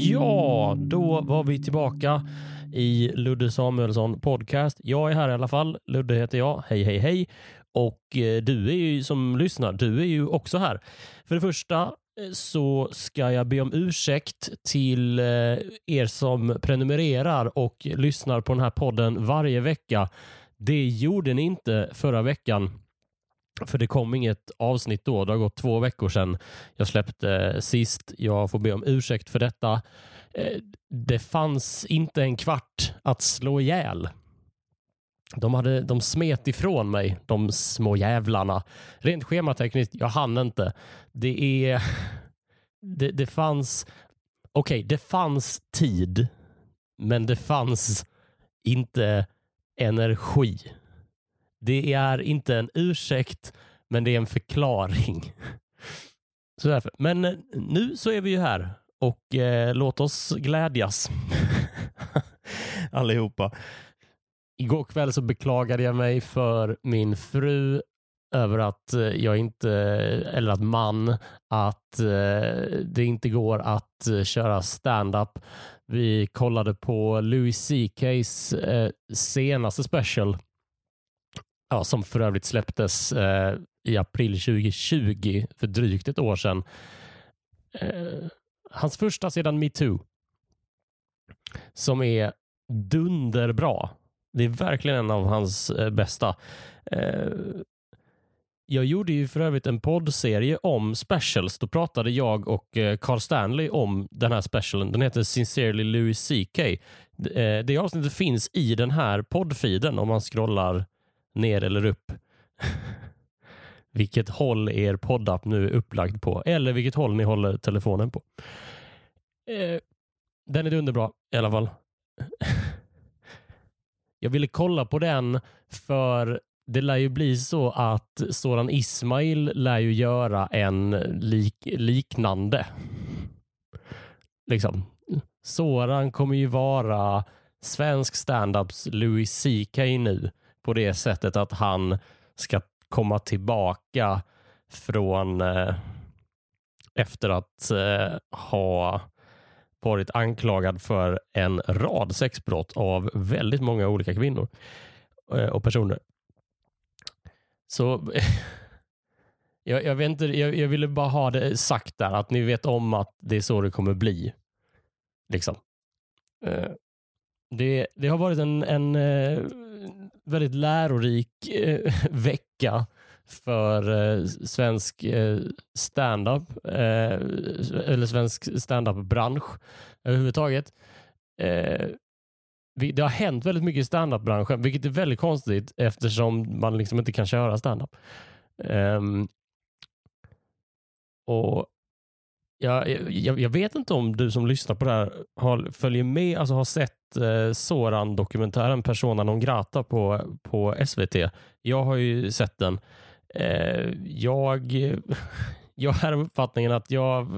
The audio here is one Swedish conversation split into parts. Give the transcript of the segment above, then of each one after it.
Ja, då var vi tillbaka i Ludde Samuelsson podcast. Jag är här i alla fall. Ludde heter jag. Hej, hej, hej. Och eh, du är ju som lyssnar, du är ju också här. För det första eh, så ska jag be om ursäkt till eh, er som prenumererar och lyssnar på den här podden varje vecka. Det gjorde ni inte förra veckan. För det kom inget avsnitt då. Det har gått två veckor sedan jag släppte eh, sist. Jag får be om ursäkt för detta. Eh, det fanns inte en kvart att slå ihjäl. De, hade, de smet ifrån mig, de små jävlarna. Rent schematekniskt, jag hann inte. Det är... Det, det fanns... Okej, okay, det fanns tid, men det fanns inte energi. Det är inte en ursäkt, men det är en förklaring. Så därför. Men eh, nu så är vi ju här och eh, låt oss glädjas allihopa. Igår kväll så beklagade jag mig för min fru över att eh, jag inte, eller att man, att eh, det inte går att köra stand-up. Vi kollade på Louis CKs senaste special ja, som för övrigt släpptes eh, i april 2020, för drygt ett år sedan. Eh, hans första sedan metoo, som är dunderbra. Det är verkligen en av hans eh, bästa. Eh, jag gjorde ju för övrigt en poddserie om specials. Då pratade jag och eh, Carl Stanley om den här specialen. Den heter Sincerely Louis CK. Eh, det avsnittet finns i den här poddfeeden om man scrollar ner eller upp. vilket håll er poddapp nu är upplagd på eller vilket håll ni håller telefonen på. Eh, den är underbra i alla fall. Jag ville kolla på den för det lär ju bli så att Soran Ismail lär ju göra en lik, liknande. Liksom. Soran kommer ju vara svensk standups Louis CK nu på det sättet att han ska komma tillbaka från eh, efter att eh, ha varit anklagad för en rad sexbrott av väldigt många olika kvinnor eh, och personer. Så jag, jag, vet inte, jag, jag, ville bara ha det sagt där, att ni vet om att det är så det kommer bli. Liksom. Eh, det, det har varit en, en eh, väldigt lärorik eh, vecka för eh, svensk eh, standup eh, eller svensk standup-bransch överhuvudtaget. Eh, vi, det har hänt väldigt mycket i standup-branschen, vilket är väldigt konstigt eftersom man liksom inte kan köra standup. Um, och jag, eh, jag, jag, vet inte om du som lyssnar på det här har, följer med, alltså har sett eh, Soran-dokumentären Persona non grata på, på SVT. Jag har ju sett den. Eh, jag, jag har uppfattningen att jag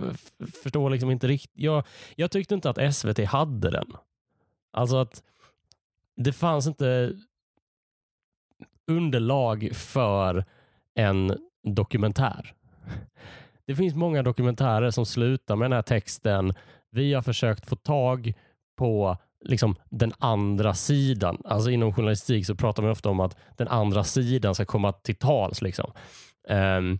förstår liksom inte riktigt. Jag, jag tyckte inte att SVT hade den. Alltså att det fanns inte underlag för en dokumentär. Det finns många dokumentärer som slutar med den här texten. Vi har försökt få tag på liksom den andra sidan. Alltså inom journalistik så pratar man ofta om att den andra sidan ska komma till tals. Liksom. Um,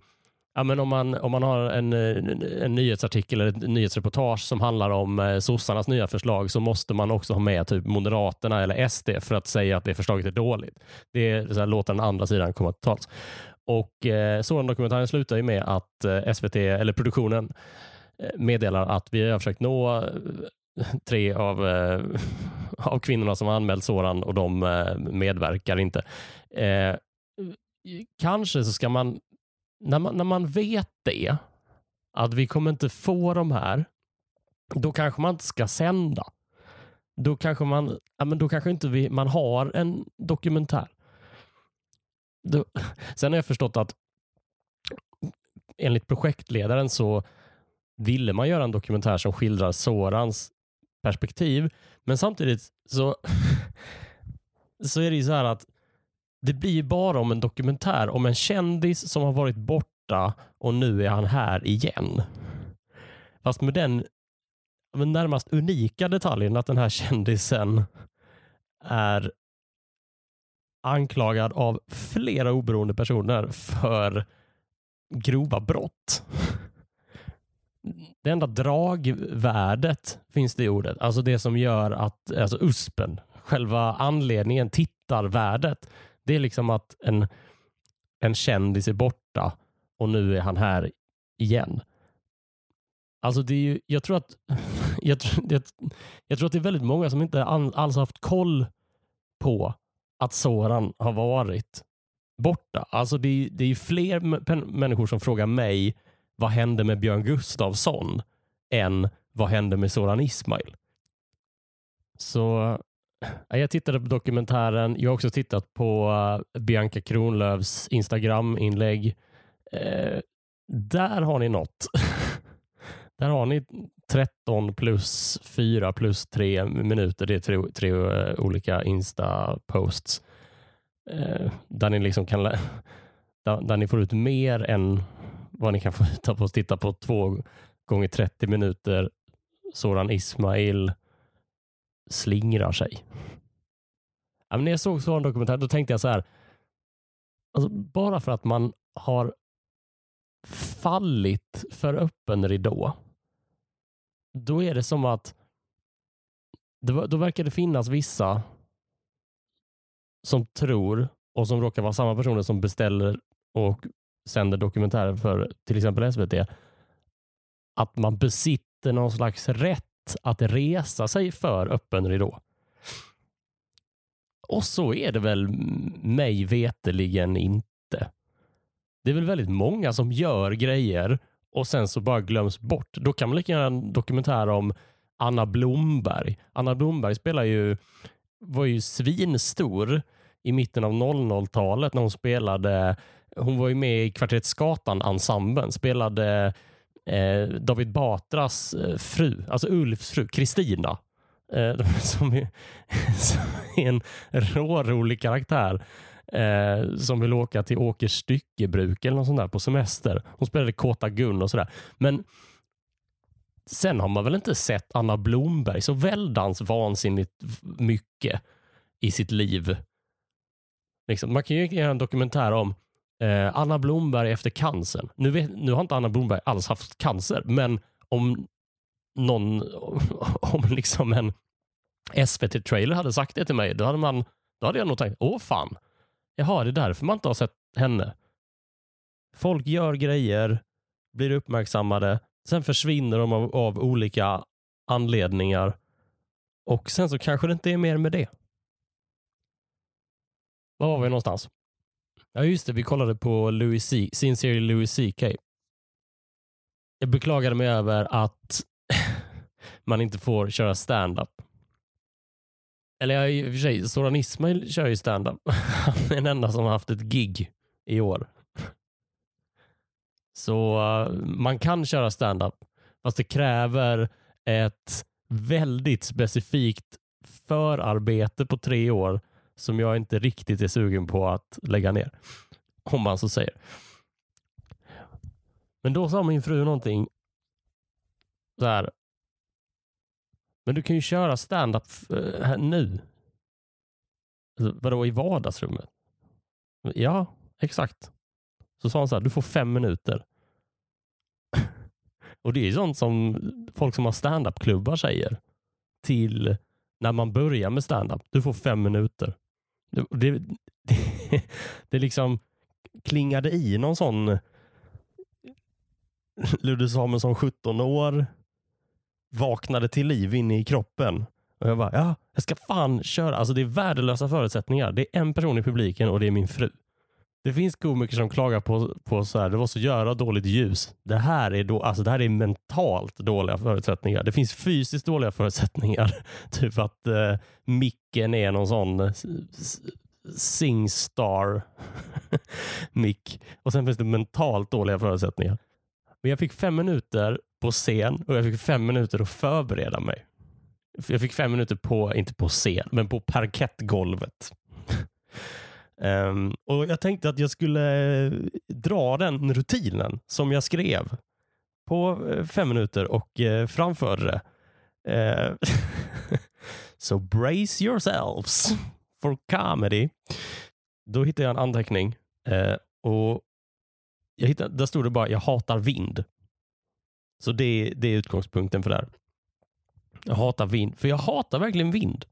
ja, men om, man, om man har en, eh, en nyhetsartikel eller ett nyhetsreportage som handlar om eh, sossarnas nya förslag så måste man också ha med typ Moderaterna eller SD för att säga att det förslaget är dåligt. Det är så här, låta den andra sidan komma till tals. Och eh, sådan dokumentären slutar ju med att eh, SVT, eller produktionen, eh, meddelar att vi har försökt nå eh, tre av, eh, av kvinnorna som har anmält Soran och de eh, medverkar inte. Eh, kanske så ska man när, man, när man vet det, att vi kommer inte få de här, då kanske man inte ska sända. Då kanske man, ja, men då kanske inte vi, man har en dokumentär. Då, sen har jag förstått att enligt projektledaren så ville man göra en dokumentär som skildrar Sorans perspektiv. Men samtidigt så, så är det ju så här att det blir bara om en dokumentär om en kändis som har varit borta och nu är han här igen. Fast med den närmast unika detaljen att den här kändisen är anklagad av flera oberoende personer för grova brott. Det enda dragvärdet finns det i ordet, alltså det som gör att, alltså USPen, själva anledningen, tittarvärdet, det är liksom att en, en kändis är borta och nu är han här igen. Alltså det är ju, jag tror att jag, jag, jag tror att det är väldigt många som inte alls haft koll på att Soran har varit borta. Alltså det, är, det är fler människor som frågar mig vad hände med Björn Gustafsson än vad hände med Soran Ismail. Så jag tittade på dokumentären. Jag har också tittat på eh, Bianca Kronlövs Instagram-inlägg. Eh, där har ni något. där har ni 13 plus 4 plus 3 minuter. Det är tre, tre eh, olika Insta-posts. Eh, där ni liksom kan där, där ni får ut mer än vad ni kan få ut av att titta på två gånger 30 minuter Soran Ismail slingrar sig. Ja, men när jag såg sådan dokumentär då tänkte jag så här. Alltså, bara för att man har fallit för öppen ridå. Då är det som att då verkar det finnas vissa som tror och som råkar vara samma personer som beställer och sänder dokumentärer för till exempel SVT, att man besitter någon slags rätt att resa sig för öppen ridå. Och så är det väl mig veteligen inte. Det är väl väldigt många som gör grejer och sen så bara glöms bort. Då kan man lika gärna en dokumentär om Anna Blomberg. Anna Blomberg spelar ju, var ju svinstor i mitten av 00-talet när hon spelade hon var ju med i Kvarteret Skatan-ensemblen, spelade eh, David Batras eh, fru, alltså Ulfs fru, Kristina. Eh, som, är, som är en rårolig karaktär eh, som vill åka till Åkers styckebruk eller något sånt där på semester. Hon spelade Kåta Gun och sådär. Men sen har man väl inte sett Anna Blomberg så väldans vansinnigt mycket i sitt liv. Liksom, man kan ju göra en dokumentär om Eh, Anna Blomberg efter cancern. Nu, vet, nu har inte Anna Blomberg alls haft cancer, men om någon, om liksom en SVT-trailer hade sagt det till mig, då hade, man, då hade jag nog tänkt, åh fan, jaha, det är därför man inte har sett henne. Folk gör grejer, blir uppmärksammade, sen försvinner de av, av olika anledningar och sen så kanske det inte är mer med det. Var var vi någonstans? Ja, just det. Vi kollade på Louis C. sin serie Louis CK. Jag beklagade mig över att man inte får köra stand-up. Eller jag, i och för sig, Soran Ismail kör ju stand-up. Han är den enda som har haft ett gig i år. Så eh, man kan köra stand-up, fast det kräver ett väldigt specifikt förarbete på tre år som jag inte riktigt är sugen på att lägga ner. Om man så säger. Men då sa min fru någonting så här. Men du kan ju köra stand-up eh, här nu. Alltså, vadå i vardagsrummet? Ja, exakt. Så sa han så här, du får fem minuter. Och det är ju sånt som folk som har stand-up-klubbar säger till när man börjar med stand-up. Du får fem minuter. Det, det, det, liksom klingade i någon sån Ludde Samuelsson 17 år vaknade till liv inne i kroppen. Och jag bara, ja, jag ska fan köra. Alltså det är värdelösa förutsättningar. Det är en person i publiken och det är min fru. Det finns komiker som klagar på, på så här, det var så göra dåligt ljus. Det här, är då, alltså det här är mentalt dåliga förutsättningar. Det finns fysiskt dåliga förutsättningar. typ att eh, micken är någon sån eh, Singstar mick. Och sen finns det mentalt dåliga förutsättningar. Men jag fick fem minuter på scen och jag fick fem minuter att förbereda mig. Jag fick fem minuter på, inte på scen, men på parkettgolvet. Um, och Jag tänkte att jag skulle eh, dra den rutinen som jag skrev på eh, fem minuter och uh, framförde det. Uh, so brace yourselves for comedy. Då hittade jag en anteckning uh, och jag hittade, där stod det bara jag hatar vind. Så det, det är utgångspunkten för det här. Jag hatar vind, för jag hatar verkligen vind.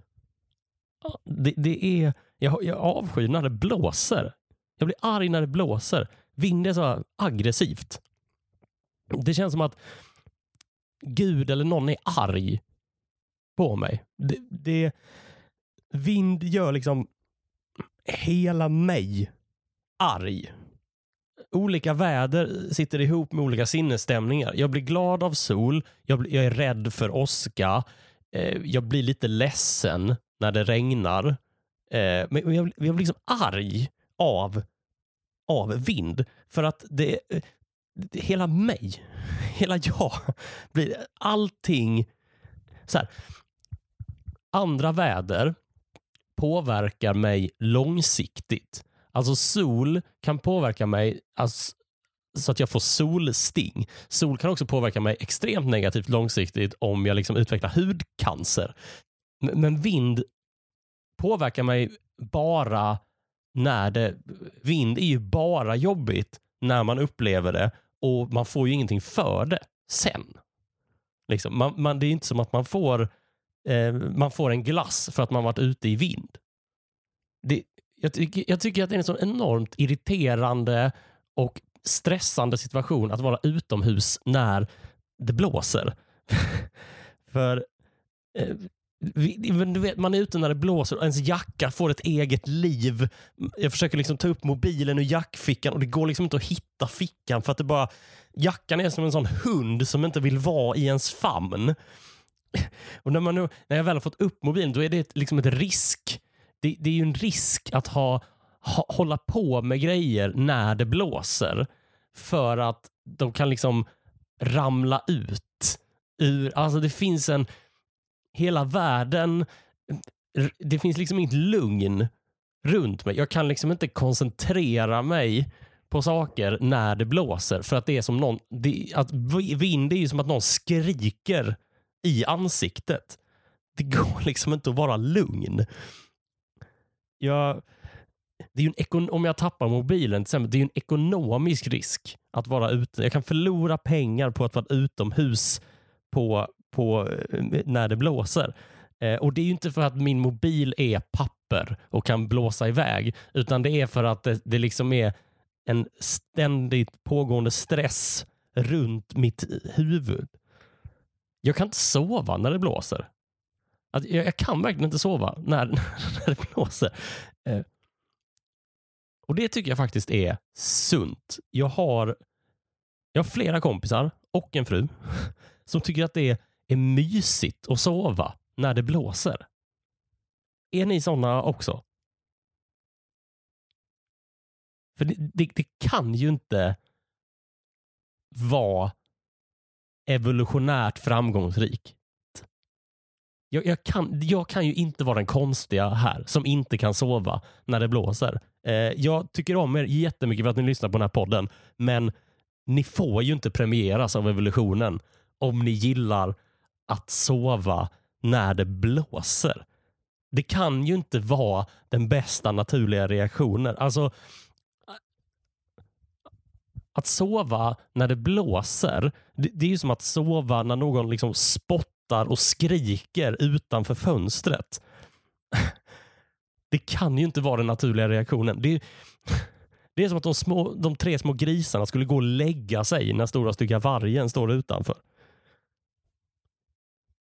Det, det är, jag, jag avskyr när det blåser. Jag blir arg när det blåser. Vind är så aggressivt. Det känns som att Gud eller någon är arg på mig. Det, det, vind gör liksom hela mig arg. Olika väder sitter ihop med olika sinnesstämningar. Jag blir glad av sol, jag, blir, jag är rädd för åska, eh, jag blir lite ledsen när det regnar. Eh, men jag, jag blir liksom arg av, av vind. För att det, det hela mig, hela jag, blir allting så här. Andra väder påverkar mig långsiktigt. Alltså sol kan påverka mig alltså, så att jag får solsting. Sol kan också påverka mig extremt negativt långsiktigt om jag liksom utvecklar hudcancer. Men vind påverkar mig bara när det... Vind är ju bara jobbigt när man upplever det och man får ju ingenting för det sen. Liksom, man, man, det är inte som att man får, eh, man får en glass för att man varit ute i vind. Det, jag, tycker, jag tycker att det är en så enormt irriterande och stressande situation att vara utomhus när det blåser. för eh, du vet, man är ute när det blåser och ens jacka får ett eget liv. Jag försöker liksom ta upp mobilen ur jackfickan och det går liksom inte att hitta fickan för att det bara jackan är som en sån hund som inte vill vara i ens famn. Och när, man nu, när jag väl har fått upp mobilen då är det liksom ett risk. Det, det är ju en risk att ha, ha, hålla på med grejer när det blåser för att de kan liksom ramla ut. Ur, alltså det finns en hela världen, det finns liksom inget lugn runt mig. Jag kan liksom inte koncentrera mig på saker när det blåser för att det är som någon, det, att vind är ju som att någon skriker i ansiktet. Det går liksom inte att vara lugn. Jag, det är en om jag tappar mobilen till exempel, det är en ekonomisk risk att vara ute. Jag kan förlora pengar på att vara utomhus på på, eh, när det blåser. Eh, och Det är inte för att min mobil är papper och kan blåsa iväg, utan det är för att det, det liksom är en ständigt pågående stress runt mitt huvud. Jag kan inte sova när det blåser. Att jag, jag kan verkligen inte sova när, när det blåser. Eh, och Det tycker jag faktiskt är sunt. Jag har, jag har flera kompisar och en fru som tycker att det är är mysigt att sova när det blåser. Är ni sådana också? För det, det, det, kan ju inte vara evolutionärt framgångsrikt. Jag, jag, kan, jag kan ju inte vara den konstiga här som inte kan sova när det blåser. Eh, jag tycker om er jättemycket för att ni lyssnar på den här podden, men ni får ju inte premieras av evolutionen om ni gillar att sova när det blåser. Det kan ju inte vara den bästa naturliga reaktionen. Alltså, att sova när det blåser, det, det är ju som att sova när någon liksom spottar och skriker utanför fönstret. Det kan ju inte vara den naturliga reaktionen. Det, det är som att de, små, de tre små grisarna skulle gå och lägga sig när stora stygga vargen står utanför.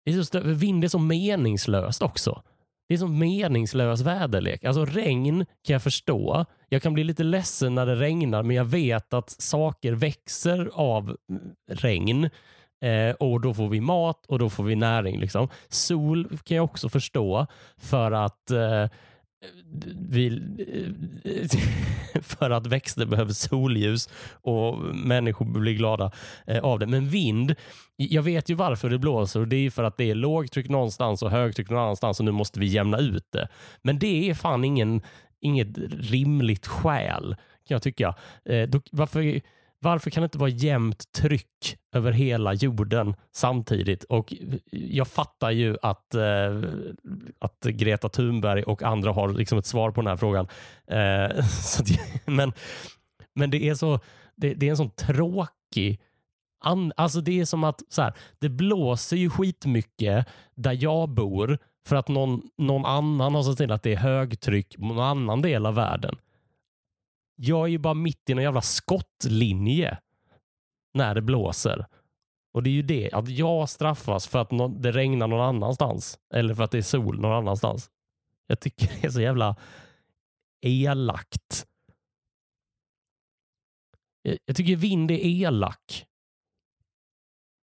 Det är så, vind är så meningslöst också. Det är så meningslös väderlek. Alltså regn kan jag förstå. Jag kan bli lite ledsen när det regnar, men jag vet att saker växer av regn. Eh, och då får vi mat och då får vi näring. Liksom. Sol kan jag också förstå för att eh, vi, för att växter behöver solljus och människor blir glada eh, av det. Men vind, jag vet ju varför det blåser och det är för att det är lågtryck någonstans och högtryck någon annanstans och nu måste vi jämna ut det. Men det är fan ingen, inget rimligt skäl kan jag tycka. Eh, varför, varför kan det inte vara jämnt tryck över hela jorden samtidigt? Och jag fattar ju att, eh, att Greta Thunberg och andra har liksom ett svar på den här frågan. Eh, så att, men, men det är så det, det är en sån tråkig An, alltså det är som att så här, det blåser ju skitmycket där jag bor för att någon, någon annan har sett till att det är högtryck på någon annan del av världen. Jag är ju bara mitt i någon jävla skottlinje när det blåser. Och det är ju det, att jag straffas för att det regnar någon annanstans. Eller för att det är sol någon annanstans. Jag tycker det är så jävla elakt. Jag tycker vind är elak.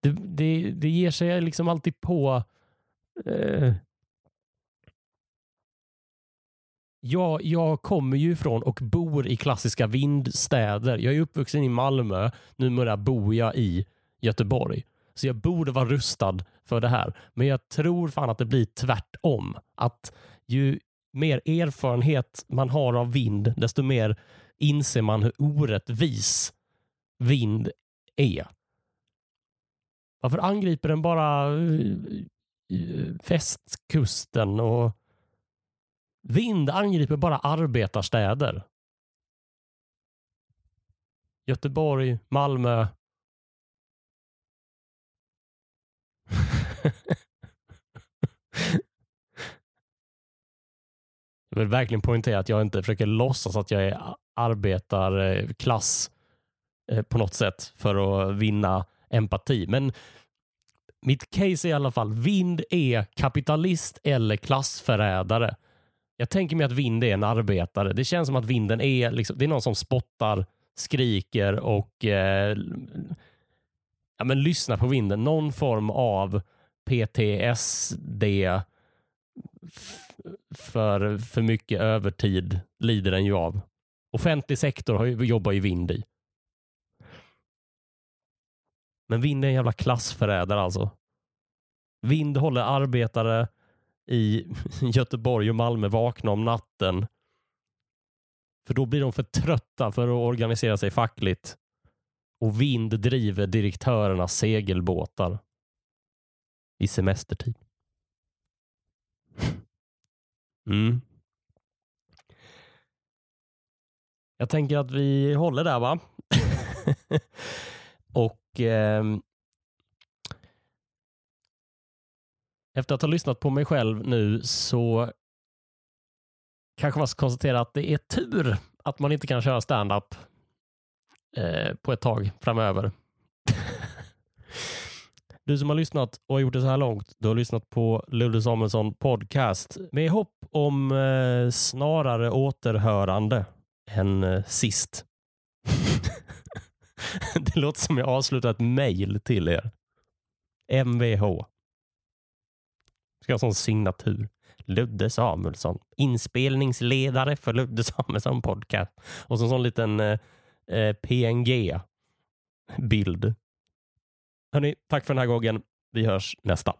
Det, det, det ger sig liksom alltid på eh, Jag, jag kommer ju ifrån och bor i klassiska vindstäder. Jag är uppvuxen i Malmö. Numera bor jag i Göteborg. Så jag borde vara rustad för det här. Men jag tror fan att det blir tvärtom. Att ju mer erfarenhet man har av vind, desto mer inser man hur orättvis vind är. Varför angriper den bara eh, eh, fästkusten västkusten och Vind angriper bara arbetarstäder. Göteborg, Malmö. Jag vill verkligen poängtera att jag inte försöker låtsas att jag är arbetarklass eh, på något sätt för att vinna empati. Men mitt case är i alla fall, vind är kapitalist eller klassförrädare. Jag tänker mig att vind är en arbetare. Det känns som att vinden är, liksom, det är någon som spottar, skriker och eh, ja, men lyssnar på vinden. Någon form av PTSD för för mycket övertid lider den ju av. Offentlig sektor har ju, jobbar ju vind i. Men vind är en jävla klassförrädare alltså. Vind håller arbetare i Göteborg och Malmö vakna om natten. För då blir de för trötta för att organisera sig fackligt. Och vind driver direktörernas segelbåtar i semestertid. Mm. Jag tänker att vi håller där va? och eh, efter att ha lyssnat på mig själv nu så kanske man ska konstatera att det är tur att man inte kan köra stand-up eh, på ett tag framöver. Du som har lyssnat och har gjort det så här långt, du har lyssnat på Ludde Samuelsson podcast med hopp om eh, snarare återhörande än eh, sist. det låter som jag avslutar ett mejl till er. Mvh ska ha sån signatur. Ludde Samuelsson, inspelningsledare för Ludde Samuelsson podcast. Och så en sån liten eh, eh PNG-bild. Hörni, tack för den här gången. Vi hörs nästa.